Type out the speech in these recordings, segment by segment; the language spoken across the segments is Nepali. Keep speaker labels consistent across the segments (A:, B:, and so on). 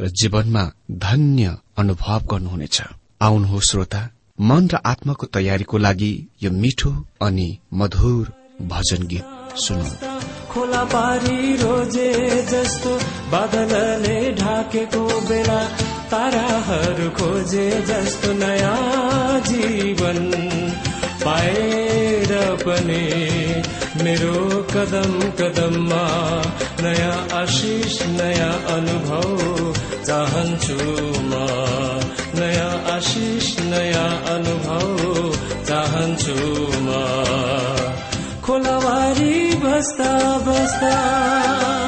A: र जीवनमा धन्य अनुभव गर्नुहुनेछ। आउनुहोस् श्रोता मन र आत्माको तयारीको लागि यो मिठो अनि मधुर भजन गीत सुनौ।
B: खोला पारी रोजे जस्तो बादलले ढाकेको बेला ताराहरू खोजे जस्तो नयाँ जीवन पाएर पनि मेरो कदम कदममा नयाँ आशिष नयाँ अनुभव चाहन्छु म। नयाँ आशिष नयाँ अनुभव चाहन्छु म। खोलावारी बस्दा बस्दा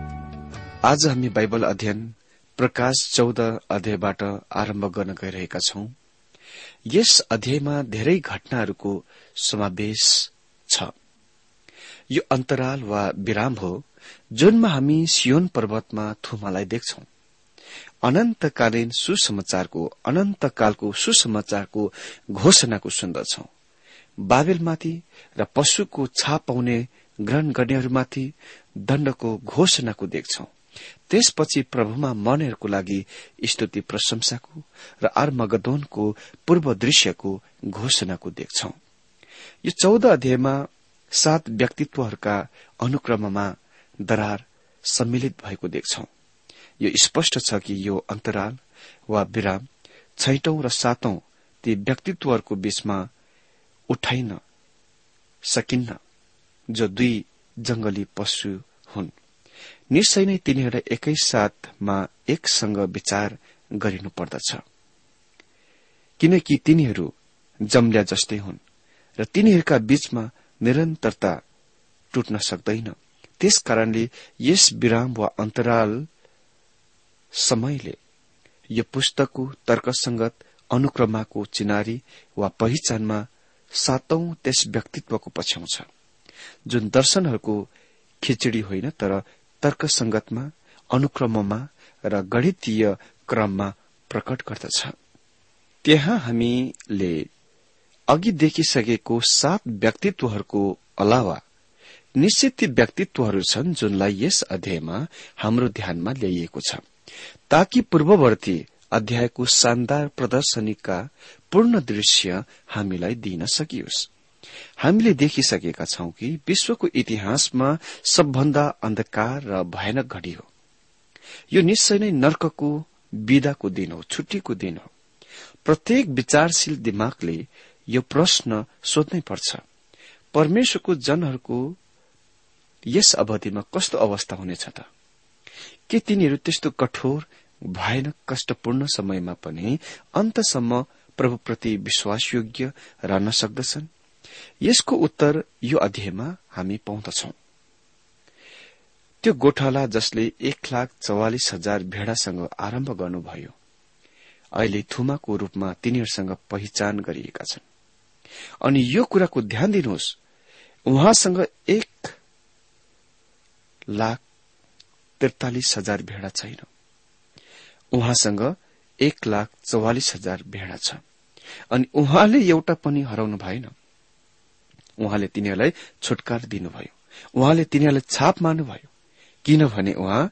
A: आज हामी बाइबल अध्ययन प्रकाश चौध अध्यायबाट आरम्भ गर्न गइरहेका छौं। यस अध्यायमा धेरै घटनाहरूको समावेश छ। यो अन्तराल वा विराम हो जुनमा हामी सियोन पर्वतमा थुमालाई देख्छौ। अनन्तकालीन सुसमाचारको अनन्तकालको सुसमाचारको घोषणाको सुन्दछौ बाबेलमाथि र पशुको छाप पाउने ग्रहण गर्नेहरूमाथि दण्डको घोषणाको देख्छौं। त्यसपछि प्रभुमा मर्नेहरूको लागि स्तुति प्रशंसाको र आर्मगदोनको पूर्व दृश्यको घोषणाको देख्छौ। यो चौध अध्यायमा सात व्यक्तित्वहरूका अनुक्रममा दरार सम्मिलित भएको देख्छौ। यो स्पष्ट छ कि यो अन्तराल वा विराम छैटौं र सातौं ती व्यक्तित्वहरूको बीचमा उठाइन सकिन्न जो दुई जंगली पशु हुन्। निश्चय नै तिनीहरूलाई एकैसाथमा एकसँग विचार गरिनु पर्दछ किनकि तिनीहरू जम्ल्या जस्तै हुन् र तिनीहरूका बीचमा निरन्तरता टुट्न सक्दैन। त्यसकारणले यस विराम वा अन्तराल समयले यो पुस्तकको तर्कसंगत अनुक्रमाको चिनारी वा पहिचानमा सातौं त्यस व्यक्तित्वको पछ्याउँछ जुन दर्शनहरूको खिचडी होइन तर तर्कसंगतमा अनुक्रममा र गणितीय क्रममा प्रकट गर्दछ। त्यहाँ हामीले अघि देखिसकेको सात व्यक्तित्वहरूको अलावा निश्चित ती व्यक्तित्वहरू छन् जुनलाई यस अध्यायमा हाम्रो ध्यानमा ल्याइएको छ। ताकि पूर्ववर्ती अध्यायको शानदार प्रदर्शनीका पूर्ण दृश्य हामीलाई दिन सकियोस्। हामीले देखिसकेका छौं कि विश्वको इतिहासमा सबभन्दा अन्धकार र भयानक घड़ी हो। यो निश्चय नै नर्कको विदाको दिन हो छुट्टीको दिन हो। प्रत्येक विचारशील दिमागले यो प्रश्न सोध्नै पर्छ परमेश्वरको जनहरूको यस अवधिमा कस्तो अवस्था हुनेछ त? के तिनीहरू त्यस्तो कठोर भयानक कष्टपूर्ण समयमा पनि अन्तसम्म प्रभुप्रति विश्वासयोग्य रहन सक्दछन्? यसको उत्तर यो अध्यायमा हामी पाउँदछौ। त्यो गोठाला जसले एक लाख चौवालिस हजार भेडासँग आरम्भ गर्नुभयो अहिले थुमाको रूपमा तिनीहरूसँग पहिचान गरिएका छन्। अनि यो कुराको ध्यान दिनुहोस् उहाँसँग एक लाख त्रितालिस हजार भेडा छैन। उहाँसँग एक लाख चौवालिस हजार भेडा छ। अनि उहाँले एउटा पनि हराउनु भएन। उहाँले तिनीहरूलाई छुटकार दिनुभयो। उहाँले तिनीहरूलाई छाप मार्नुभयो। किनभने उहाँ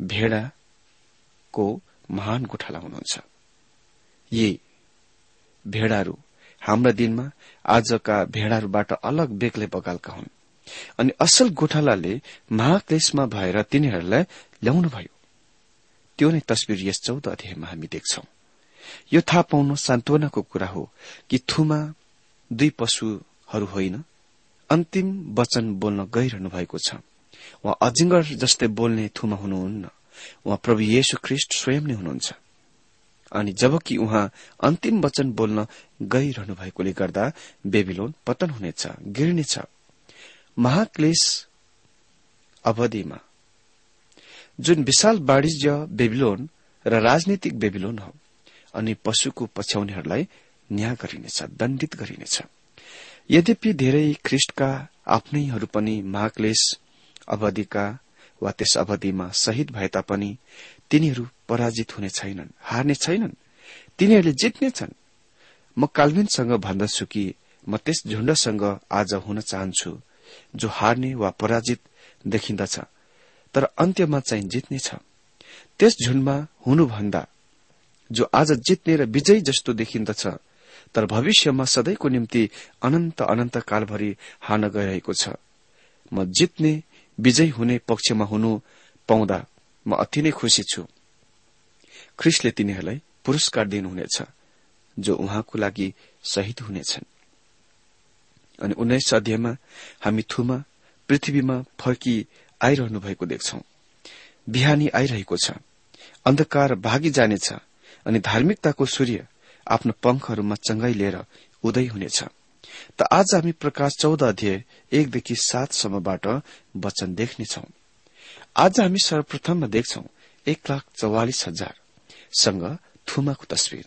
A: भेडाको महान गोठाला हुनुहुन्छ। यी भेडाहरू हाम्रा दिनमा आजका भेडाहरूबाट अलग बेग्लै बगालका हुन्। अनि असल गोठालाले महाक्लेशमा भएर तिनीहरूलाई ल्याउनुभयो। त्यो नै तस्विर यस चौध अध्यायमा हामी देख्छौं। यो थाहा पाउनु सान्त्वनाको कुरा हो कि थुमा दुई पशुहरू होइन अन्तिम वचन बोल्न गइरहनु भएको छ। उहाँ अजिङ्गर जस्तै बोल्ने थुमा हुनुहुन्न। उहाँ प्रभु येशु ख्रिष्ट स्वयं नै हुनुहुन्छ। अनि जबकि उहाँ अन्तिम वचन बोल्न गइरहनु भएकोले गर्दा बेबिलोन पतन हुनेछ गिर्नेछ महाक्लेश अवधिमा। जुन विशाल वाणिज्य बेबिलोन र राजनीतिक बेबिलोन हो अनि पशुको पछ्याउनेहरूलाई न्याय गरिनेछ दण्डित गरिनेछ। यद्यपि धेरै ख्रिष्टका आफ्नैहरू पनि महाक्लेश अवधिका वा त्यस अवधिमा शहीद भए तापनि तिनीहरू पराजित हुने छैनन् हार्ने छैनन्। तिनीहरूले जित्नेछन् म काल्विनसँग भन्दछु कि म त्यस झुण्डसँग आज हुन चाहन्छु जो हार्ने वा पराजित देखिन्दछ तर अन्त्यमा चाहिँ जित्नेछ त्यस झुण्डमा हुनुभन्दा जो आज जित्ने र विजयी जस्तो देखिन्दछ तर भविष्यमा सधैँको निम्ति अनन्त अनन्त कालभरि हान गइरहेको छ। म जित्ने विजयी हुने पक्षमा हुनु पाउँदा म अति नै खुशी छु। ख्रिसले तिनीहरूलाई पुरस्कार दिनुहुनेछ जो उहाँको लागि शहीद हुनेछन्। अनि उन्नाइस अध्यायमा हामी थुमा पृथ्वीमा फर्की आइरहनु भएको देख्छौ। बिहानी आइरहेको छ अन्धकार भागी जानेछ अनि धार्मिकताको सूर्य आफ्नो पंखहरूमा चंगाई लिएर उदय हुनेछ। त आज हामी प्रकाश चौध अध्याय एकदेखि सातसम्मबाट वचन देख्नेछौ। आज हामी सर्वप्रथममा देख्छौ एक लाख चौवालिस हजारसँग थुमाको तस्विर।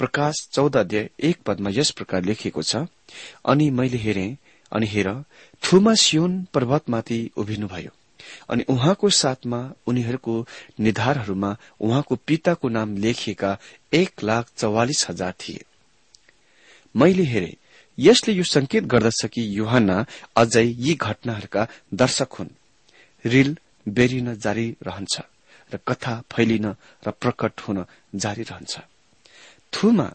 A: प्रकाश चौध अध्याय एक पदमा यस प्रकार लेखिएको छ अनि मैले हेरे अनि हेर थुमा सियोन पर्वतमाथि उभिनुभयो। अनि उहाँको साथमा उनीहरूको निधारहरूमा उहाँको पिताको नाम लेखिएका एक लाख चौवालिस हजार थिए। मैले हेरे यसले यो संकेत गर्दछ कि युहान अझै यी घटनाहरूका दर्शक हुन्। रिल बेरिन जारी रहन्छ र कथा फैलिन र प्रकट हुन जारी रहन्छ। थुमा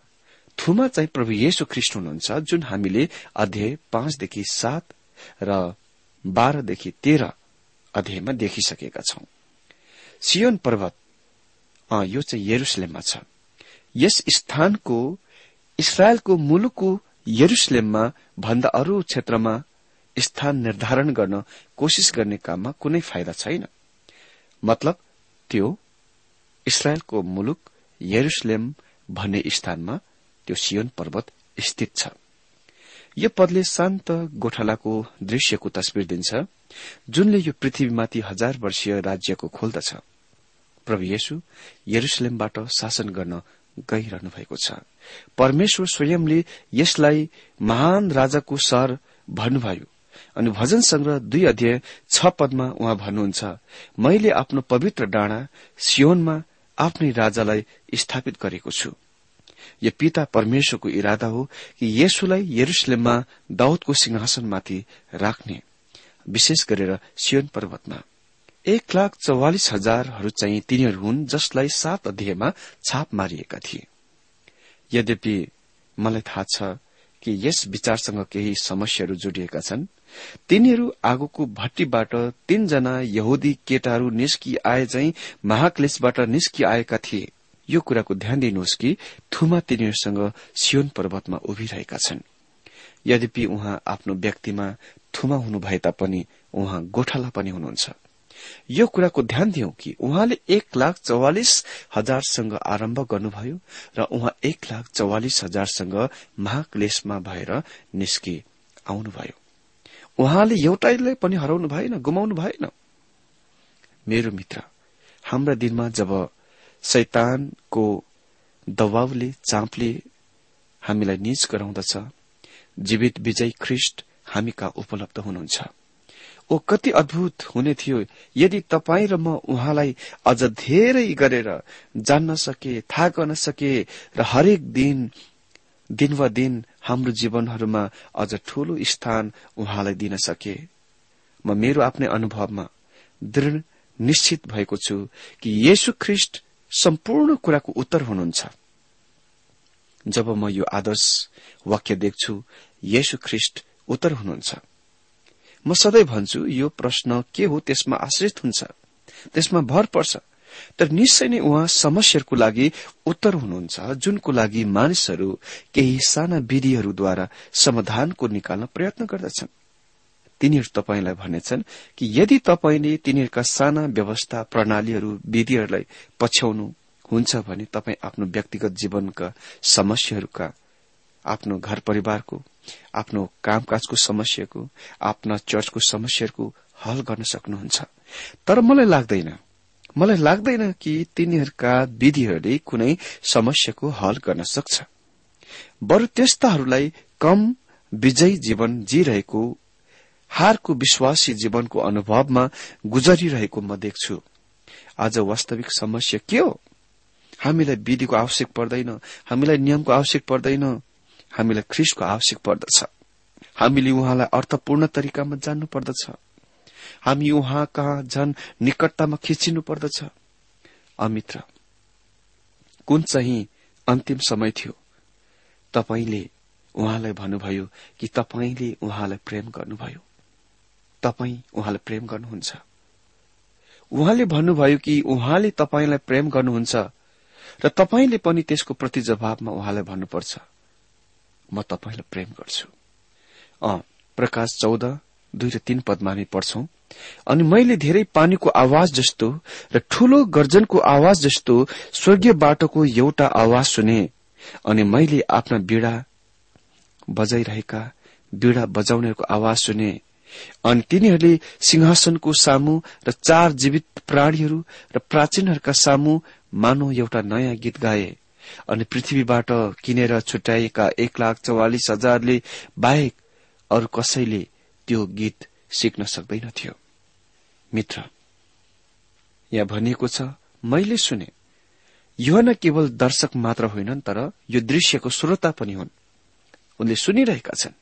A: थुमा चाहिँ प्रभु येशु ख्रिष्ट हुनुहुन्छ जुन हामीले अध्याय पाँचदेखि सात र बाह्रदेखि तेह्र अध्यायमा देखिसकेका छौं। सियोन पर्वत यो चाहिँ यरुसलेममा छ। यस स्थानको इसरायलको मुलुकको यरुसलेममा भन्दा अरू क्षेत्रमा स्थान निर्धारण गर्न कोशिश गर्ने काममा कुनै फाइदा छैन। मतलब त्यो इसरायलको मुलुक यरुसलेम भन्ने स्थानमा त्यो सियोन पर्वत स्थित छ। यो पदले शान्त गोठालाको दृश्यको तस्विर दिन्छ जुनले यो पृथ्वीमाथि हजार वर्षीय राज्यको खोल्दछ। प्रभु येशु यरुसलेमबाट शासन गर्न गइरहनु भएको छ। परमेश्वर स्वयंले यसलाई महान राजाको सहर भन्नुभयो। अनि भजन संग्रह दुई अध्याय छ पदमा उहाँ भन्नुहुन्छ मैले आफ्नो पवित्र डाँडा सियोनमा आफ्नै राजालाई स्थापित गरेको छु। यो पिता परमेश्वरको इरादा हो कि येशुलाई यरुसलेममा दाउदको सिंहासनमाथि राख्ने विशेष गरेर सियोन पर्वतमा। एक लाख चौवालिस हजारहरू चाहिँ तिनीहरू हुन् जसलाई सात अध्यायमा छाप मारिएका थिए। यद्यपि मलाई थाहा छ कि यस विचारसँग केही समस्याहरू जोडिएका छन्। तिनीहरू आगोको भट्टीबाट तीनजना यहुदी केटाहरू निस्कि आए चाहिँ महाक्लेशबाट निस्कि आएका थिए। यो कुराको ध्यान दिनुहोस् कि थुमा तिनीहरूसँग सियोन पर्वतमा उभिरहेका छन्। यद्यपि उहाँ आफ्नो व्यक्तिमा थुमा हुनु भए तापनि उहाँ गोठाला पनि हुनुहुन्छ। यो कुराको ध्यान दिउ कि उहाँले एक लाख चौवालिस हजारसँग आरम्भ गर्नुभयो र उहाँ एक लाख चौवालिस हजारसँग महाक्लेशमा भएर निस्कि आउनुभयो। उहाँले एउटैलाई पनि हराउनु भएन गुमाउनु भएन। मेरो मित्र हाम्रा दिनमा जब शैतानको दबावले चापले हामीलाई निज गराउँदछ। जीवित विजय ख्रिष्ट हामी कहाँ उपलब्ध हुनुहुन्छ। ओ कति अद्भुत हुने थियो। यदि तपाईँ र म उहाँलाई अझ धेरै गरेर जान्न सके थाहा गर्न सके र हरेक दिन दिन वा दिन हाम्रो जीवनहरूमा अझ ठूलो स्थान उहाँलाई दिन सके म मेरो आफ्नै अनुभवमा दृढ निश्चित भएको छु कि येशु ख्रिष्ट सम्पूर्ण कुराको उत्तर हुनुहुन्छ। जब म यो आदर्श वाक्य देख्छु येशु ख्रिष्ट उत्तर हुनुहुन्छ। म सधैँ भन्छु यो प्रश्न के हो त्यसमा आश्रित हुन्छ। त्यसमा भर पर्छ। तर निश्चय नै उहाँ समस्याहरूको लागि उत्तर हुनुहुन्छ जुनको लागि मानिसहरू केही साना विधिहरूद्वारा समाधानको निकाल्न प्रयत्न गर्दछन्। तिनीहरू तपाईँलाई भनेछन् कि यदि तपाईँले तिनीहरूका साना व्यवस्था प्रणालीहरू विधिहरूलाई पछ्याउनु हुन्छ भने तपाईँ आफ्नो व्यक्तिगत जीवनका समस्याहरूका आफ्नो घर परिवारको आफ्नो कामकाजको समस्याको आफ्ना चर्चको समस्याहरूको हल गर्न सक्नुहुन्छ। तर मलाई लाग्दैन मलाई लाग्दैन कि तिनीहरूका विधिहरूले कुनै समस्याको हल गर्न सक्छ। बरु त्यस्ताहरूलाई कम विजयी जीवन जीरहेको हारको विश्वासी जीवनको अनुभवमा गुजरिरहेको म देख्छु। आज वास्तविक समस्या के हो? हामीलाई विधिको आवश्यक पर्दैन हामीलाई नियमको आवश्यक पर्दैन हामीलाई ख्रिसको आवश्यक पर्दछ। हामीले उहाँलाई अर्थपूर्ण तरिकामा जान्नु पर्दछ हामी उहाँ कहाँ झन निकटतामा खिचिनु पर्दछ अमित्र कुन चाहिँ अन्तिम समय थियो? तपाईँले उहाँलाई भन्नुभयो कि तपाईँले उहाँलाई प्रेम गर्नुभयो। तपाईँ उहाँलाई प्रेम गर्नुहुन्छ। उहाँले भन्नुभयो कि उहाँले तपाईँलाई प्रेम गर्नुहुन्छ र तपाईँले पनि त्यसको प्रति जवाबमा उहाँलाई भन्नुपर्छ। म तपाईँलाई प्रेम गर्छु। प्रकाश चौध दुई र तीन पदमा हामी पढ्छौं। अनि मैले धेरै पानीको आवाज जस्तो र ठूलो गर्जनको आवाज जस्तो स्वर्गीय बाटोको एउटा आवाज सुने। अनि मैले आफ्ना बीड़ा बजाइरहेका बीड़ा बजाउनेहरूको आवाज सुने। अनि तिनीहरूले सिंहासनको सामु र चार जीवित प्राणीहरू र प्राचीनहरूका सामु मानव एउटा नयाँ गीत गाए। अनि पृथ्वीबाट किनेर छुट्याएका एक लाख चौवालिस हजारले बाहेक अरू कसैले त्यो गीत सिक्न सक्दैनथ्यो मित्र यहाँ भनिएको छ मैले सुने। यो न केवल दर्शक मात्र होइनन् तर यो दृश्यको श्रोता पनि हुन्। उनले सुनिरहेका छन्।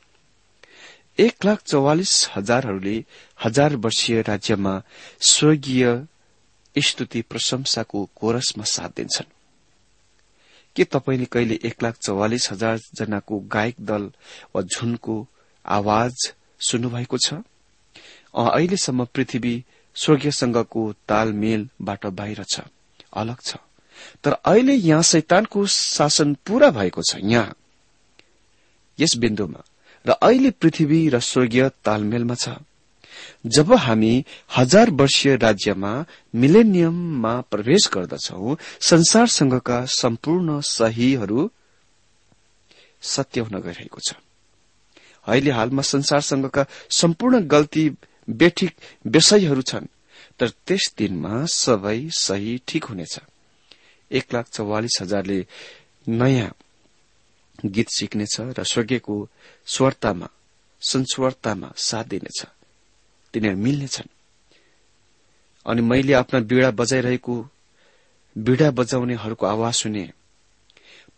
A: एक लाख चौवालिस हजारहरूले हजार वर्षीय राज्यमा स्वर्गीय स्तुति प्रशंसाको कोरसमा साथ दिन्छन्। के तपाईँले कहिले एक लाख चौवालिस हजार जनाको गायक दल वा झुनको आवाज सुन्नुभएको छ? अहिलेसम्म पृथ्वी स्वर्गीयसँगको तालमेलबाट बाहिर छ अलग छ। तर अहिले यहाँ शैतानको शासन पूरा भएको छ यहाँ। यस बिन्दुमा र अहिले पृथ्वी र स्वर्गीय तालमेलमा छ। जब हामी हजार वर्षीय राज्यमा मिलेनियममा प्रवेश गर्दछौ संसारसँगका सम्पूर्ण सहीहरू सत्य हुन गइरहेको छ। अहिले हालमा संसारसँगका सम्पूर्ण गल्ती बेठिक विषयहरू छन् तर त्यस दिनमा सबै सही ठिक हुनेछ। एक लाख चौवालिस हजारले नयाँ गीत सिक्नेछ र स्वर्गीयको स्वरतामा संस्वरतामा साथ दिनेछ। तिनीहरू मिल्नेछन् अनि मैले आफ्ना बीड़ा बजाइरहेको बीड़ा बजाउनेहरूको आवाज सुने।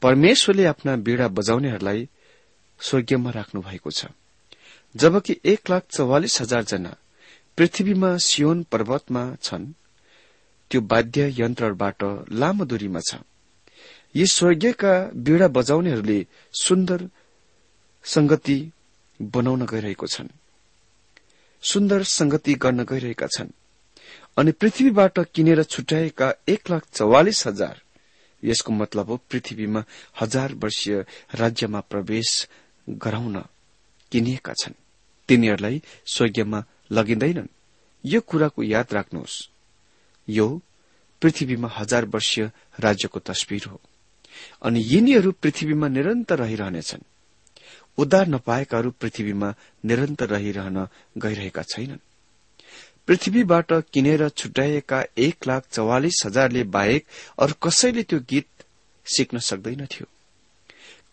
A: परमेश्वरले आफ्ना बीड़ा बजाउनेहरूलाई स्वर्गीयमा राख्नु भएको छ। जबकि एक लाख चौवालिस हजार जना पृथ्वीमा सियोन पर्वतमा छन् त्यो वाद्य यन्त्रबाट लामो दूरीमा छ। यी स्वर्गीयका बीड़ा बजाउनेहरूले सुन्दर संगति बनाउन गइरहेको छन्। सुन्दर संगति गर्न गइरहेका छन्। अनि पृथ्वीबाट किनेर छुट्याएका एक लाख चौवालिस हजार यसको मतलब हो पृथ्वीमा हजार वर्षीय राज्यमा प्रवेश गराउन किनिएका छन्। तिनीहरूलाई स्वर्गीयमा लगिँदैनन्। यो कुराको याद राख्नुहोस्। यो पृथ्वीमा हजार वर्षीय राज्यको तस्विर हो। अनि यिनीहरू पृथ्वीमा निरन्तर रहिरहनेछन्। उद्धार नपाएकाहरू पृथ्वीमा निरन्तर रहिरहन गइरहेका छैनन्। पृथ्वीबाट किनेर छुट्याएका एक लाख चौवालिस हजारले बाहेक अरू कसैले त्यो गीत सिक्न सक्दैनथ्यो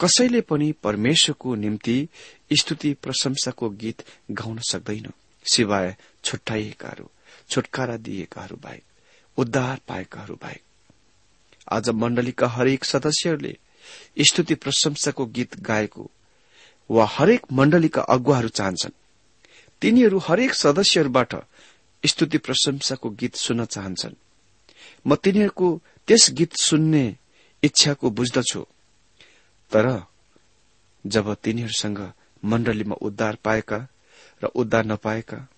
A: कसैले पनि परमेश्वरको निम्ति स्तुति प्रशंसाको गीत गाउन सक्दैन सिवाय छुट्याइएकाहरू छुटकारा दिएकाहरू बाहेक उद्धार पाएकाहरू बाहेक। आज मण्डलीका हरेक सदस्यहरूले स्तुति प्रशंसाको गीत गाएको वा हरेक मण्डलीका अगुवाहरू चाहन्छन्। तिनीहरू हरेक सदस्यहरूबाट स्तुति प्रशंसाको गीत सुन्न चाहन्छन्। म तिनीहरूको त्यस गीत सुन्ने इच्छाको बुझ्दछु। तर जब तिनीहरूसँग मण्डलीमा उद्धार पाएका र उद्धार नपाएका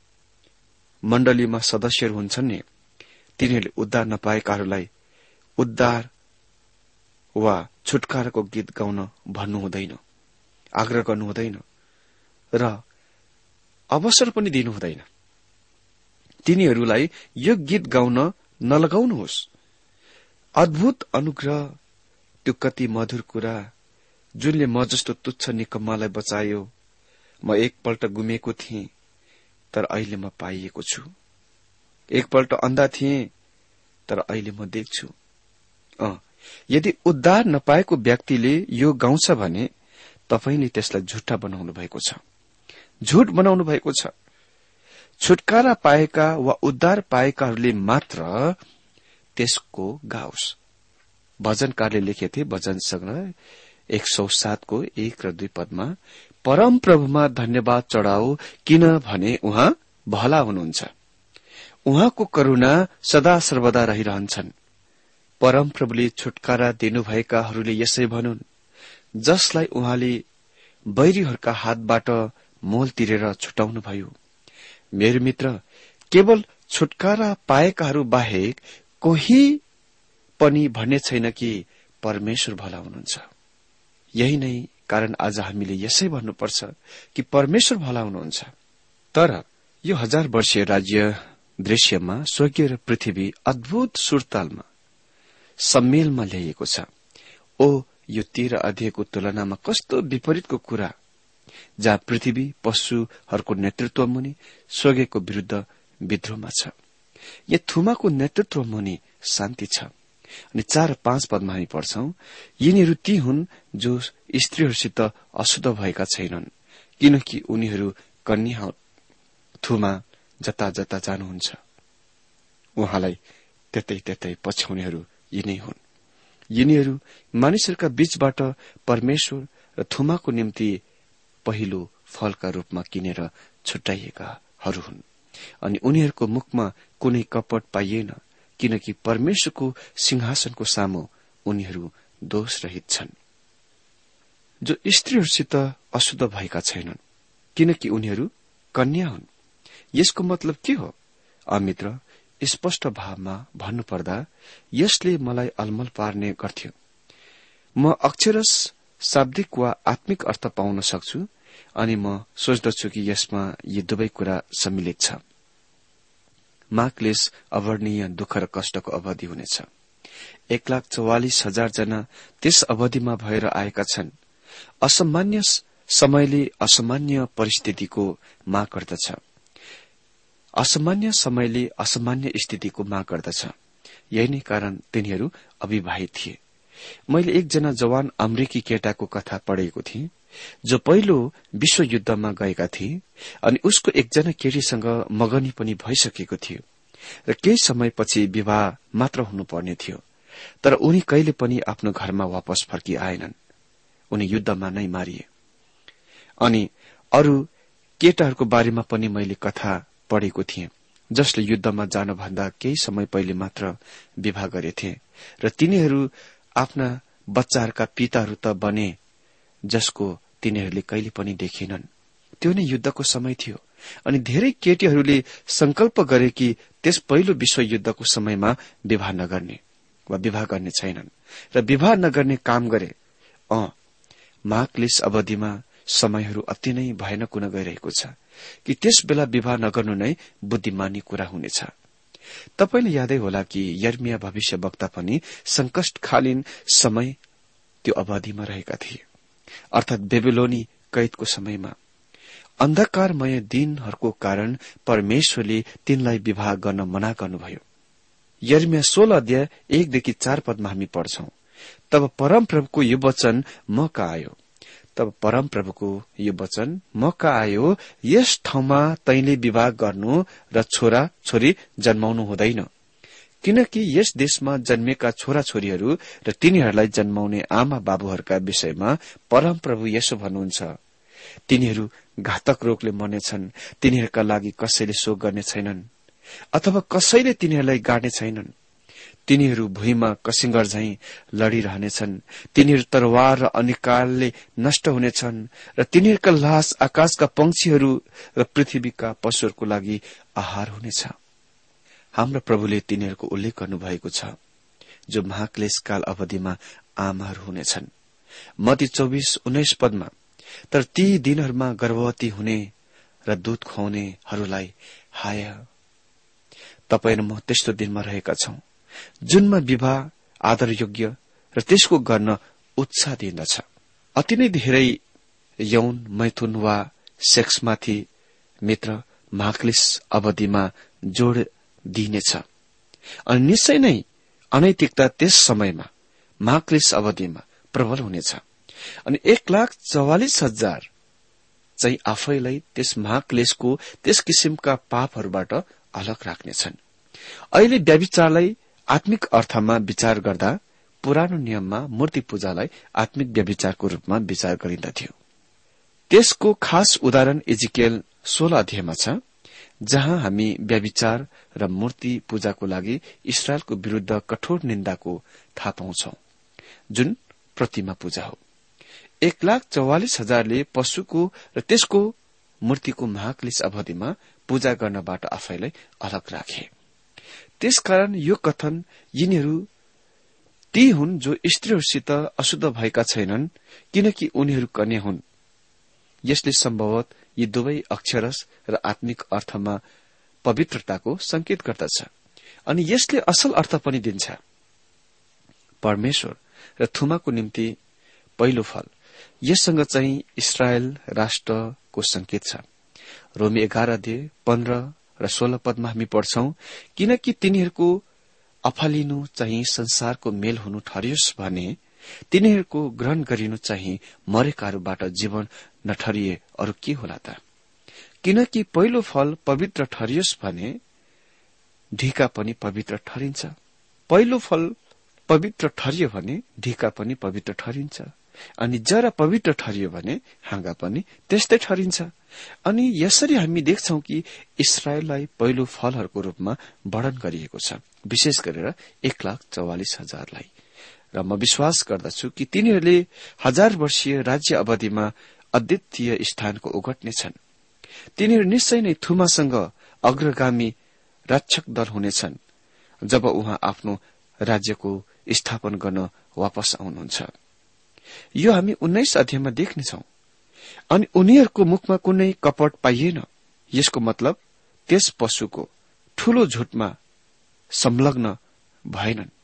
A: मण्डलीमा सदस्यहरू हुन्छन् नि तिनीहरूले उद्धार नपाएकाहरूलाई उद्धार वा छुटकाराको गीत गाउन भन्नु हुँदैन आग्रह गर्नु हुँदैन र अवसर पनि दिनु हुँदैन। तिनीहरूलाई यो गीत गाउन नलगाउनुहोस्। अद्भुत अनुग्रह त्यो कति मधुर कुरा जुनले म जस्तो तुच्छ निकम्मालाई बचायो। म एकपल्ट गुमेको थिएँ तर अहिले म पाइएको छु। एकपल्ट अन्धा थिएँ तर अहिले म देख्छु। यदि उद्धार नपाएको व्यक्तिले यो गाउँछ भने तपाईँले त्यसलाई झुट्टा बनाउनु भएको छ। झुट बनाउनु भएको छ। छुटकारा पाएका वा उद्धार पाएकाहरूले मात्र त्यसको गाओस्। भजनकारले लेखेथे भजन संग्रह एक सौ सातको एक र दुई पदमा परम प्रभुमा धन्यवाद चढ़ाओ किनभने उहाँ भला हुनुहुन्छ। उहाँको करूणा सदा सर्वदा रहिरहन्छन्। परमप्रभुले छुटकारा दिनुभएकाहरूले यसै भनुन् जसलाई उहाँले बैरीहरूका हातबाट मोल तिरेर छुटाउनुभयो। मेरो मित्र केवल छुटकारा पाएकाहरू बाहेक कोही पनि भन्ने छैन कि परमेश्वर भला हुनुहुन्छ। यही नै कारण आज हामीले यसै भन्नुपर्छ कि परमेश्वर भला हुनुहुन्छ। तर यो हजार वर्षीय राज्य दृश्यमा स्वर्गीय र पृथ्वी अद्भुत सुरतालमा सम्मेलमा ल्याइएको छ। ओ यो तेह्र अध्ययको तुलनामा कस्तो विपरीतको कुरा? जहाँ पृथ्वी पशुहरूको नेतृत्व मुनि स्वर्गीयको विरूद्ध विद्रोहमा छ। यहाँ थुमाको नेतृत्व मुनि शान्ति छ। अनि चार पाँच पदमा हामी पढ्छौं यिनीहरू ती हुन् जो स्त्रीहरूसित अशुद्ध भएका छैनन् किनकि उनीहरू कन्या थुमा जता जता जानुहुन्छ। उहाँलाई त्यतै त्यतै पछ्याउनेहरू यिनै हुन्। यिनीहरू मानिसहरूका बीचबाट परमेश्वर र थुमाको निम्ति पहिलो फलका रूपमा किनेर छुट्याइएकाहरू हुन्। अनि उनीहरूको मुखमा कुनै कपट पाइएन किनकि परमेश्वरको सिंहासनको सामु उनीहरू दोषरहित छन्। जो स्त्रीहरूसित अशुद्ध भएका छैनन् किनकि उनीहरू कन्या हुन्। यसको मतलब के हो? अमित्र स्पष्ट भावमा भन्नुपर्दा यसले मलाई अलमल पार्ने गर्थ्यो। म अक्षरस शाब्दिक वा आत्मिक अर्थ पाउन सक्छु अनि म सोच्दछु कि यसमा यी दुवै कुरा सम्मिलित छ। माघलेस अवर्णीय दुःख र कष्टको अवधि हुनेछ। एक लाख चौवालिस हजार जना त्यस अवधिमा भएर आएका छन्। असामान्य समयले असामान्य परिस्थितिको माग गर्दछ। असामान्य समयले असामान्य स्थितिको माग गर्दछ। यही नै कारण तिनीहरू अविवाहित थिए। मैले एकजना जवान अमेरिकी केटाको कथा पढेको थिएँ जो पहिलो विश्वयुद्धमा गएका थिए अनि उसको एकजना केटीसँग मगनी पनि भइसकेको थियो र केही समयपछि विवाह मात्र हुनुपर्ने थियो तर उनी कहिले पनि आफ्नो घरमा वापस फर्किआएनन्। उनी युद्धमा नै मारिए। अनि अरू केटाहरूको बारेमा पनि मैले कथा पढेको थिएँ। जसले युद्धमा जानभन्दा केही समय पहिले मात्र विवाह गरेथे र तिनीहरू आफ्ना बच्चाहरूका पिताहरू त बने जसको तिनीहरूले कहिले पनि देखेनन्। त्यो नै युद्धको समय थियो अनि धेरै केटीहरूले संकल्प गरे कि त्यस पहिलो विश्वयुद्धको समयमा विवाह नगर्ने वा विवाह गर्ने छैनन् र विवाह नगर्ने काम गरे। अ माघलिस अवधिमा समयहरू अति नै भयानक हुन गइरहेको छ कि त्यस बेला विवाह नगर्नु नै बुद्धिमानी कुरा हुनेछ। तपाईँले यादै होला कि यर्मिया भविष्य वक्ता पनि संकष्टकालीन समय त्यो अवधिमा रहेका थिए। अर्थात बेबेलोनी कैदको समयमा। अन्धकारमय दिनहरूको कारण परमेश्वरले तिनलाई विवाह गर्न मना गर्नुभयो। यर्मिया सोह्र अध्याय एकदेखि चार पदमा हामी पढ्छौं। तब परमप्रभुको यो वचन म कहाँ आयो। तब परमप्रभुको यो वचन म आयो यस ठाउँमा तैले विवाह गर्नु र छोरा छोरी जन्माउनु हुँदैन। किनकि यस देशमा जन्मेका छोरा छोरीहरू र तिनीहरूलाई जन्माउने आमा बाबुहरूका विषयमा परमप्रभु यसो भन्नुहुन्छ। तिनीहरू घातक रोगले मर्नेछन् तिनीहरूका लागि कसैले शोक गर्ने छैनन् अथवा कसैले तिनीहरूलाई गाड्ने छैनन्। तिनीहरू भुइँमा कसिङ्गर झै लड़िरहनेछन्। तिनीहरू तरवार र अनिकालले नष्ट हुनेछन् र तिनीहरूका लास आकाशका पंक्षीहरू र पृथ्वीका पशुहरूको लागि आहार हुनेछ। हाम्रो प्रभुले तिनीहरूको उल्लेख गर्नुभएको छ जो महाक्लेशकाल अवधिमा आमाहरू हुनेछन्। मती चौबिस उन्नाइस पदमा तर ती दिनहरूमा गर्भवती हुने र दूध खुवाउनेहरूलाई हाय। तपाईँ म त्यस्तो दिनमा रहेका छौं। जुनमा विवाह आदरयोग्य र त्यसको गर्न उत्साह दिइन्दछ अति नै धेरै यौन मैथुन वा सेक्समाथि मित्र महाक्लिस अवधिमा जोड़ दिइनेछ। अनि निश्चय नै अनैतिकता त्यस समयमा महाक्लिस अवधिमा प्रबल हुनेछ। अनि एक लाख चौवालिस हजार चाहिँ आफैलाई त्यस महाक्लेशको त्यस किसिमका पापहरूबाट अलग राख्नेछन्। अहिले व्याविचारलाई आत्मिक अर्थमा विचार गर्दा पुरानो नियममा मूर्ति पूजालाई आत्मिक व्यविचारको रूपमा विचार गरिन्दथ्यो। त्यसको खास उदाहरण इजिकेल सोह्र अध्यायमा छ जहाँ हामी व्याविचार र मूर्ति पूजाको लागि इसरायलको विरूद्ध कठोर निन्दाको थाहा पाउँछौ। जुन प्रतिमा पूजा हो। एक लाख चौवालिस हजारले पशुको र त्यसको मूर्तिको महाक्लिस अवधिमा पूजा गर्नबाट आफैलाई अलग राखे। त्यसकारण यो कथन यिनीहरू ती हुन् जो स्त्रीहरूसित अशुद्ध भएका छैनन् किनकि उनीहरू कन्या हुन्। यसले सम्भवत यी दुवै अक्षरस र आत्मिक अर्थमा पवित्रताको संकेत गर्दछ। अनि यसले असल अर्थ पनि दिन्छ। परमेश्वर र थुमाको निम्ति पहिलो फल। यससँग चाहिँ इसरायल राष्ट्रको संकेत छ। रोमी एघार अध्यय पन्ध्र र सोह्र पदमा हामी पढ्छौं किनकि तिनीहरूको अफालिनु चाहिँ संसारको मेल हुनु ठरियोस् भने तिनीहरूको ग्रहण गरिनु चाहिँ मरेकाहरूबाट जीवन नठरिए अरू के होला त? किनकि पहिलो फल पवित्र ठरियोस् भने ढिका पनि पवित्र ठरिन्छ। पहिलो फल पवित्र ठरियो भने ढिका पनि पवित्र ठरिन्छ। अनि जरा पवित्र ठरियो भने हाँगा पनि त्यस्तै ठरिन्छ। अनि यसरी हामी देख्छौ कि इसरायललाई पहिलो फलहरूको रूपमा वर्णन गरिएको छ विशेष गरेर एक लाख चौवालिस हजारलाई। र म विश्वास गर्दछु कि तिनीहरूले हजार वर्षीय राज्य अवधिमा अद्वितीय स्थानको ओगट्नेछन् तिनीहरू निश्चय नै थुमासँग अग्रगामी रक्षक दल हुनेछन् जब उहाँ आफ्नो राज्यको स्थापन गर्न वापस आउनुहुन्छ। यो हामी उन्नाइस अध्यायमा देख्नेछौ। अनि उनीहरूको मुखमा कुनै कपट पाइएन। यसको मतलब त्यस पशुको ठूलो झुटमा संलग्न भएनन्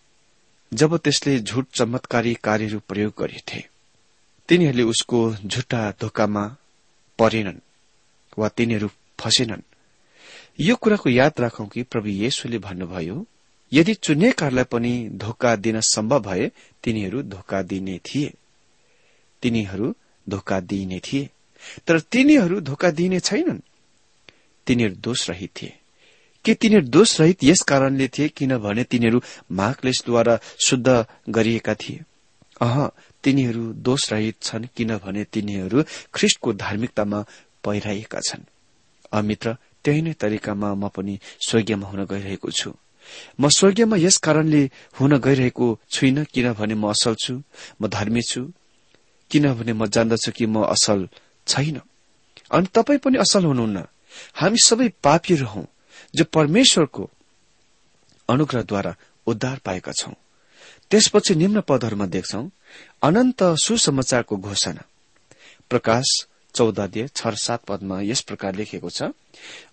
A: जब त्यसले झुट चमत्कारी कार्यहरू प्रयोग गरेथे। तिनीहरूले उसको झुट्टा धोकामा परेनन् वा तिनीहरू फसेनन्। यो कुराको याद राखौं कि प्रभु येशुले भन्नुभयो यदि चुनिएकाहरूलाई पनि धोका दिन सम्भव भए तिनीहरू धोका दिने थिए। तिनीहरू धोका दिइने थिए। तर तिनीहरू धोका दिइने छैनन्। तिनीहरू दोषरहित थिए। के तिनीहरू दोषरहित यस कारणले थिए किनभने तिनीहरू महाक्लेशद्वारा शुद्ध गरिएका थिए? अह तिनीहरू दोषरहित छन् किनभने तिनीहरू ख्रिष्टको धार्मिकतामा पहिराइएका छन्। अमित्र त्यही नै तरिकामा म पनि स्वर्गीयमा हुन गइरहेको छु। म स्वर्गीयमा यस कारणले हुन गइरहेको छुइन किनभने म असल छु म धर्मी छु किनभने म जान्दछु कि म असल छैन। अनि तपाई पनि असल हुनुहुन्न। हामी सबै पापीहरू हौ जो परमेश्वरको अनुग्रहद्वारा उद्धार पाएका छौं। त्यसपछि निम्न पदहरूमा देख्छौ अनन्त सुसमाचारको घोषणा। प्रकाश चौधद्य छ सात पदमा यस प्रकार लेखेको छ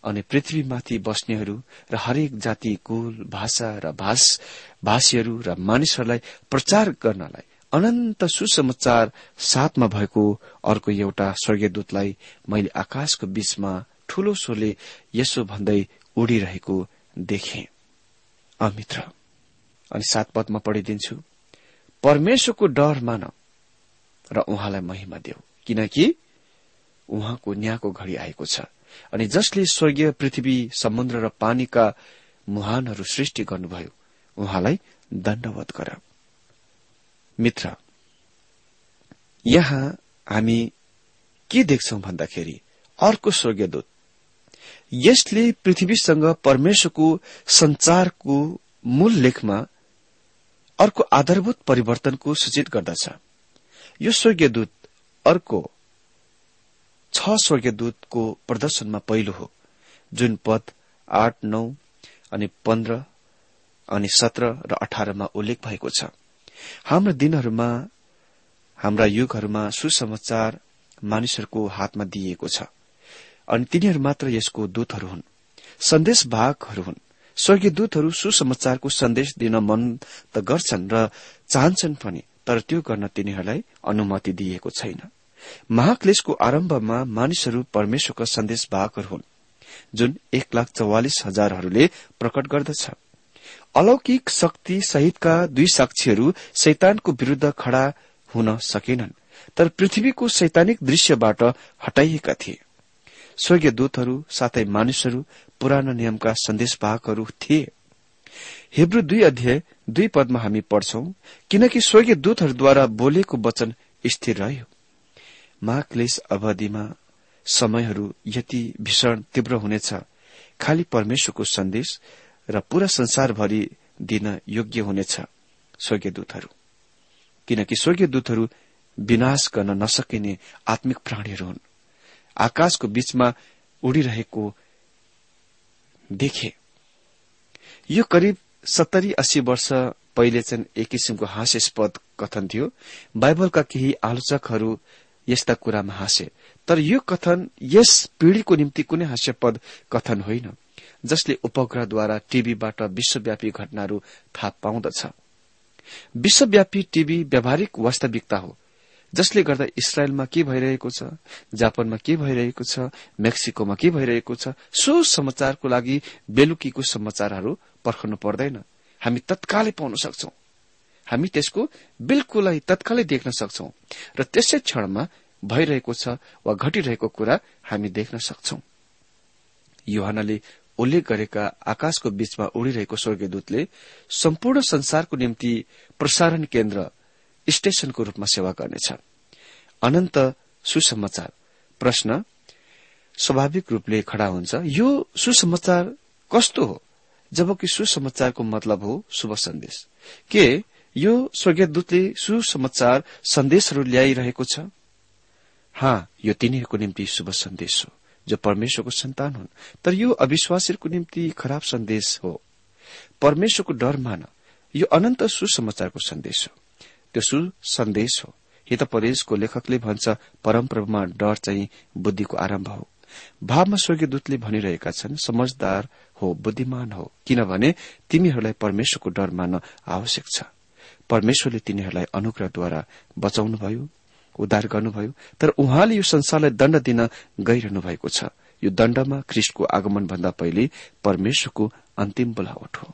A: अनि पृथ्वीमाथि बस्नेहरू र हरेक जाति कुल भाषा र भाषीहरू र मानिसहरूलाई प्रचार गर्नलाई अनन्त सुसमाचार साथमा भएको अर्को एउटा स्वर्गीयदूतलाई मैले आकाशको बीचमा ठूलो स्वरले यसो भन्दै उडिरहेको देखे। अमित्र अनि सात पदमा पढिदिन्छु। परमेश्वरको डर मान र उहाँलाई महिमा देऊ किनकि उहाँको न्यायको घड़ी आएको छ। अनि जसले स्वर्गीय पृथ्वी समुद्र र पानीका मुहानहरू सृष्टि गर्नुभयो उहाँलाई दण्डवत गर। मित्र यहाँ हामी के देख्छौ भन्दाखेरि अर्को स्वर्गीयदूत यसले पृथ्वीसँग परमेश्वरको संचारको मूल लेखमा अर्को आधारभूत परिवर्तनको सूचित गर्दछ। यो स्वर्गीयदूत अर्को छ स्वर्गीयदूतको प्रदर्शनमा पहिलो हो जुन पद आठ नौ अनि पन्ध्र अनि सत्र र अठारमा उल्लेख भएको छ। हाम्रा दिनहरूमा हाम्रा युगहरूमा सुसमाचार मानिसहरूको हातमा दिइएको छ। अनि तिनीहरू मात्र यसको दूतहरू हुन्। सन्देश भागहरू हुन्। स्वर्गीय दूतहरू सुसमाचारको सन्देश दिन मन त गर्छन् र चाहन्छन् पनि तर त्यो गर्न तिनीहरूलाई अनुमति दिइएको छैन। महाक्लेशको आरम्भमा मानिसहरू परमेश्वरका सन्देश भागहरू हुन् जुन एक लाख चौवालिस हजारहरूले प्रकट गर्दछ। अलौकिक शक्ति सहितका दुई साक्षीहरू शैतानको विरूद्ध खड़ा हुन सकेनन् तर पृथ्वीको सैतानिक दृश्यबाट हटाइएका थिए। स्वर्गीय दूतहरू साथै मानिसहरू पुरानो नियमका सन्देशवाहकहरू थिए। हेब्रु दुई अध्याय दुई पदमा हामी पढ्छौं किनकि स्वर्गीय दूतहरूद्वारा बोलेको वचन स्थिर रह्यो। महाक्लेश अवधिमा समयहरू यति भीषण तीव्र हुनेछ। खालि परमेश्वरको सन्देश र पूरा संसारभरि दिन योग्य हुनेछ स्वर्गीय दूतहरू। किनकि स्वर्गीय दूतहरू विनाश गर्न नसकिने आत्मिक प्राणीहरू हुन्। आकाशको बीचमा उडिरहेको देखे। यो करिब सत्तरी अस्सी वर्ष पहिले चाहिँ एक किसिमको हास्यास्पद कथन थियो। बाइबलका केही आलोचकहरू यस्ता कुरामा हाँसे। तर यो कथन यस पीढ़ीको निम्ति कुनै हास्यपद कथन होइन। जसले उपग्रहद्वारा टीभीबाट विश्वव्यापी घटनाहरू थाहा पाउँदछ। विश्वव्यापी टीभी व्यावहारिक वास्तविकता हो जसले गर्दा इसरायलमा के भइरहेको छ जापानमा के भइरहेको छ मेक्सिकोमा के भइरहेको छ सो समाचारको लागि बेलुकीको समाचारहरू पर्खनु पर्दैन। हामी तत्कालै पाउन सक्छौ। हामी त्यसको बिल्कुलै तत्कालै देख्न सक्छौ र त्यसै क्षणमा भइरहेको छ वा घटिरहेको कुरा हामी देख्न सक्छौ। युहानले उल्लेख गरेका आकाशको बीचमा उडिरहेको स्वर्गीयदूतले सम्पूर्ण संसारको निम्ति प्रसारण केन्द्र स्टेशनको रूपमा सेवा गर्नेछ। अनन्त सुसमाचार। प्रश्न स्वाभाविक रूपले खड़ा हुन्छ यो सुसमाचार कस्तो हो? जबकि सुसमाचारको मतलब हो शुभ सन्देश। के यो स्वर्गीयदूतले सुसमाचार सन्देशहरू ल्याइरहेको छ? हाँ यो तिनीहरूको निम्ति शुभ सन्देश हो। जो परमेश्वरको सन्तान हुन्। तर यो अविश्वासीहरूको निम्ति खराब सन्देश हो। परमेश्वरको डर मान यो अनन्त सुसमाचारको सन्देश हो। त्यो सुसन्देश हो। हितपदेशको लेखकले भन्छ परमप्रभुमा डर चाहिँ बुद्धिको आरम्भ हो। भावमा स्वर्गीय दूतले भनिरहेका छन् समझदार हो बुद्धिमान हो। किनभने तिमीहरूलाई परमेश्वरको डर मान्न आवश्यक छ। परमेश्वरले तिनीहरूलाई अनुग्रहद्वारा बचाउनुभयो। उद्धार गर्नुभयो तर उहाँले यो संसारलाई दण्ड दिन गइरहनु भएको छ। यो दण्डमा ख्रिष्टको आगमन भन्दा पहिले परमेश्वरको अन्तिम बोलावट हो।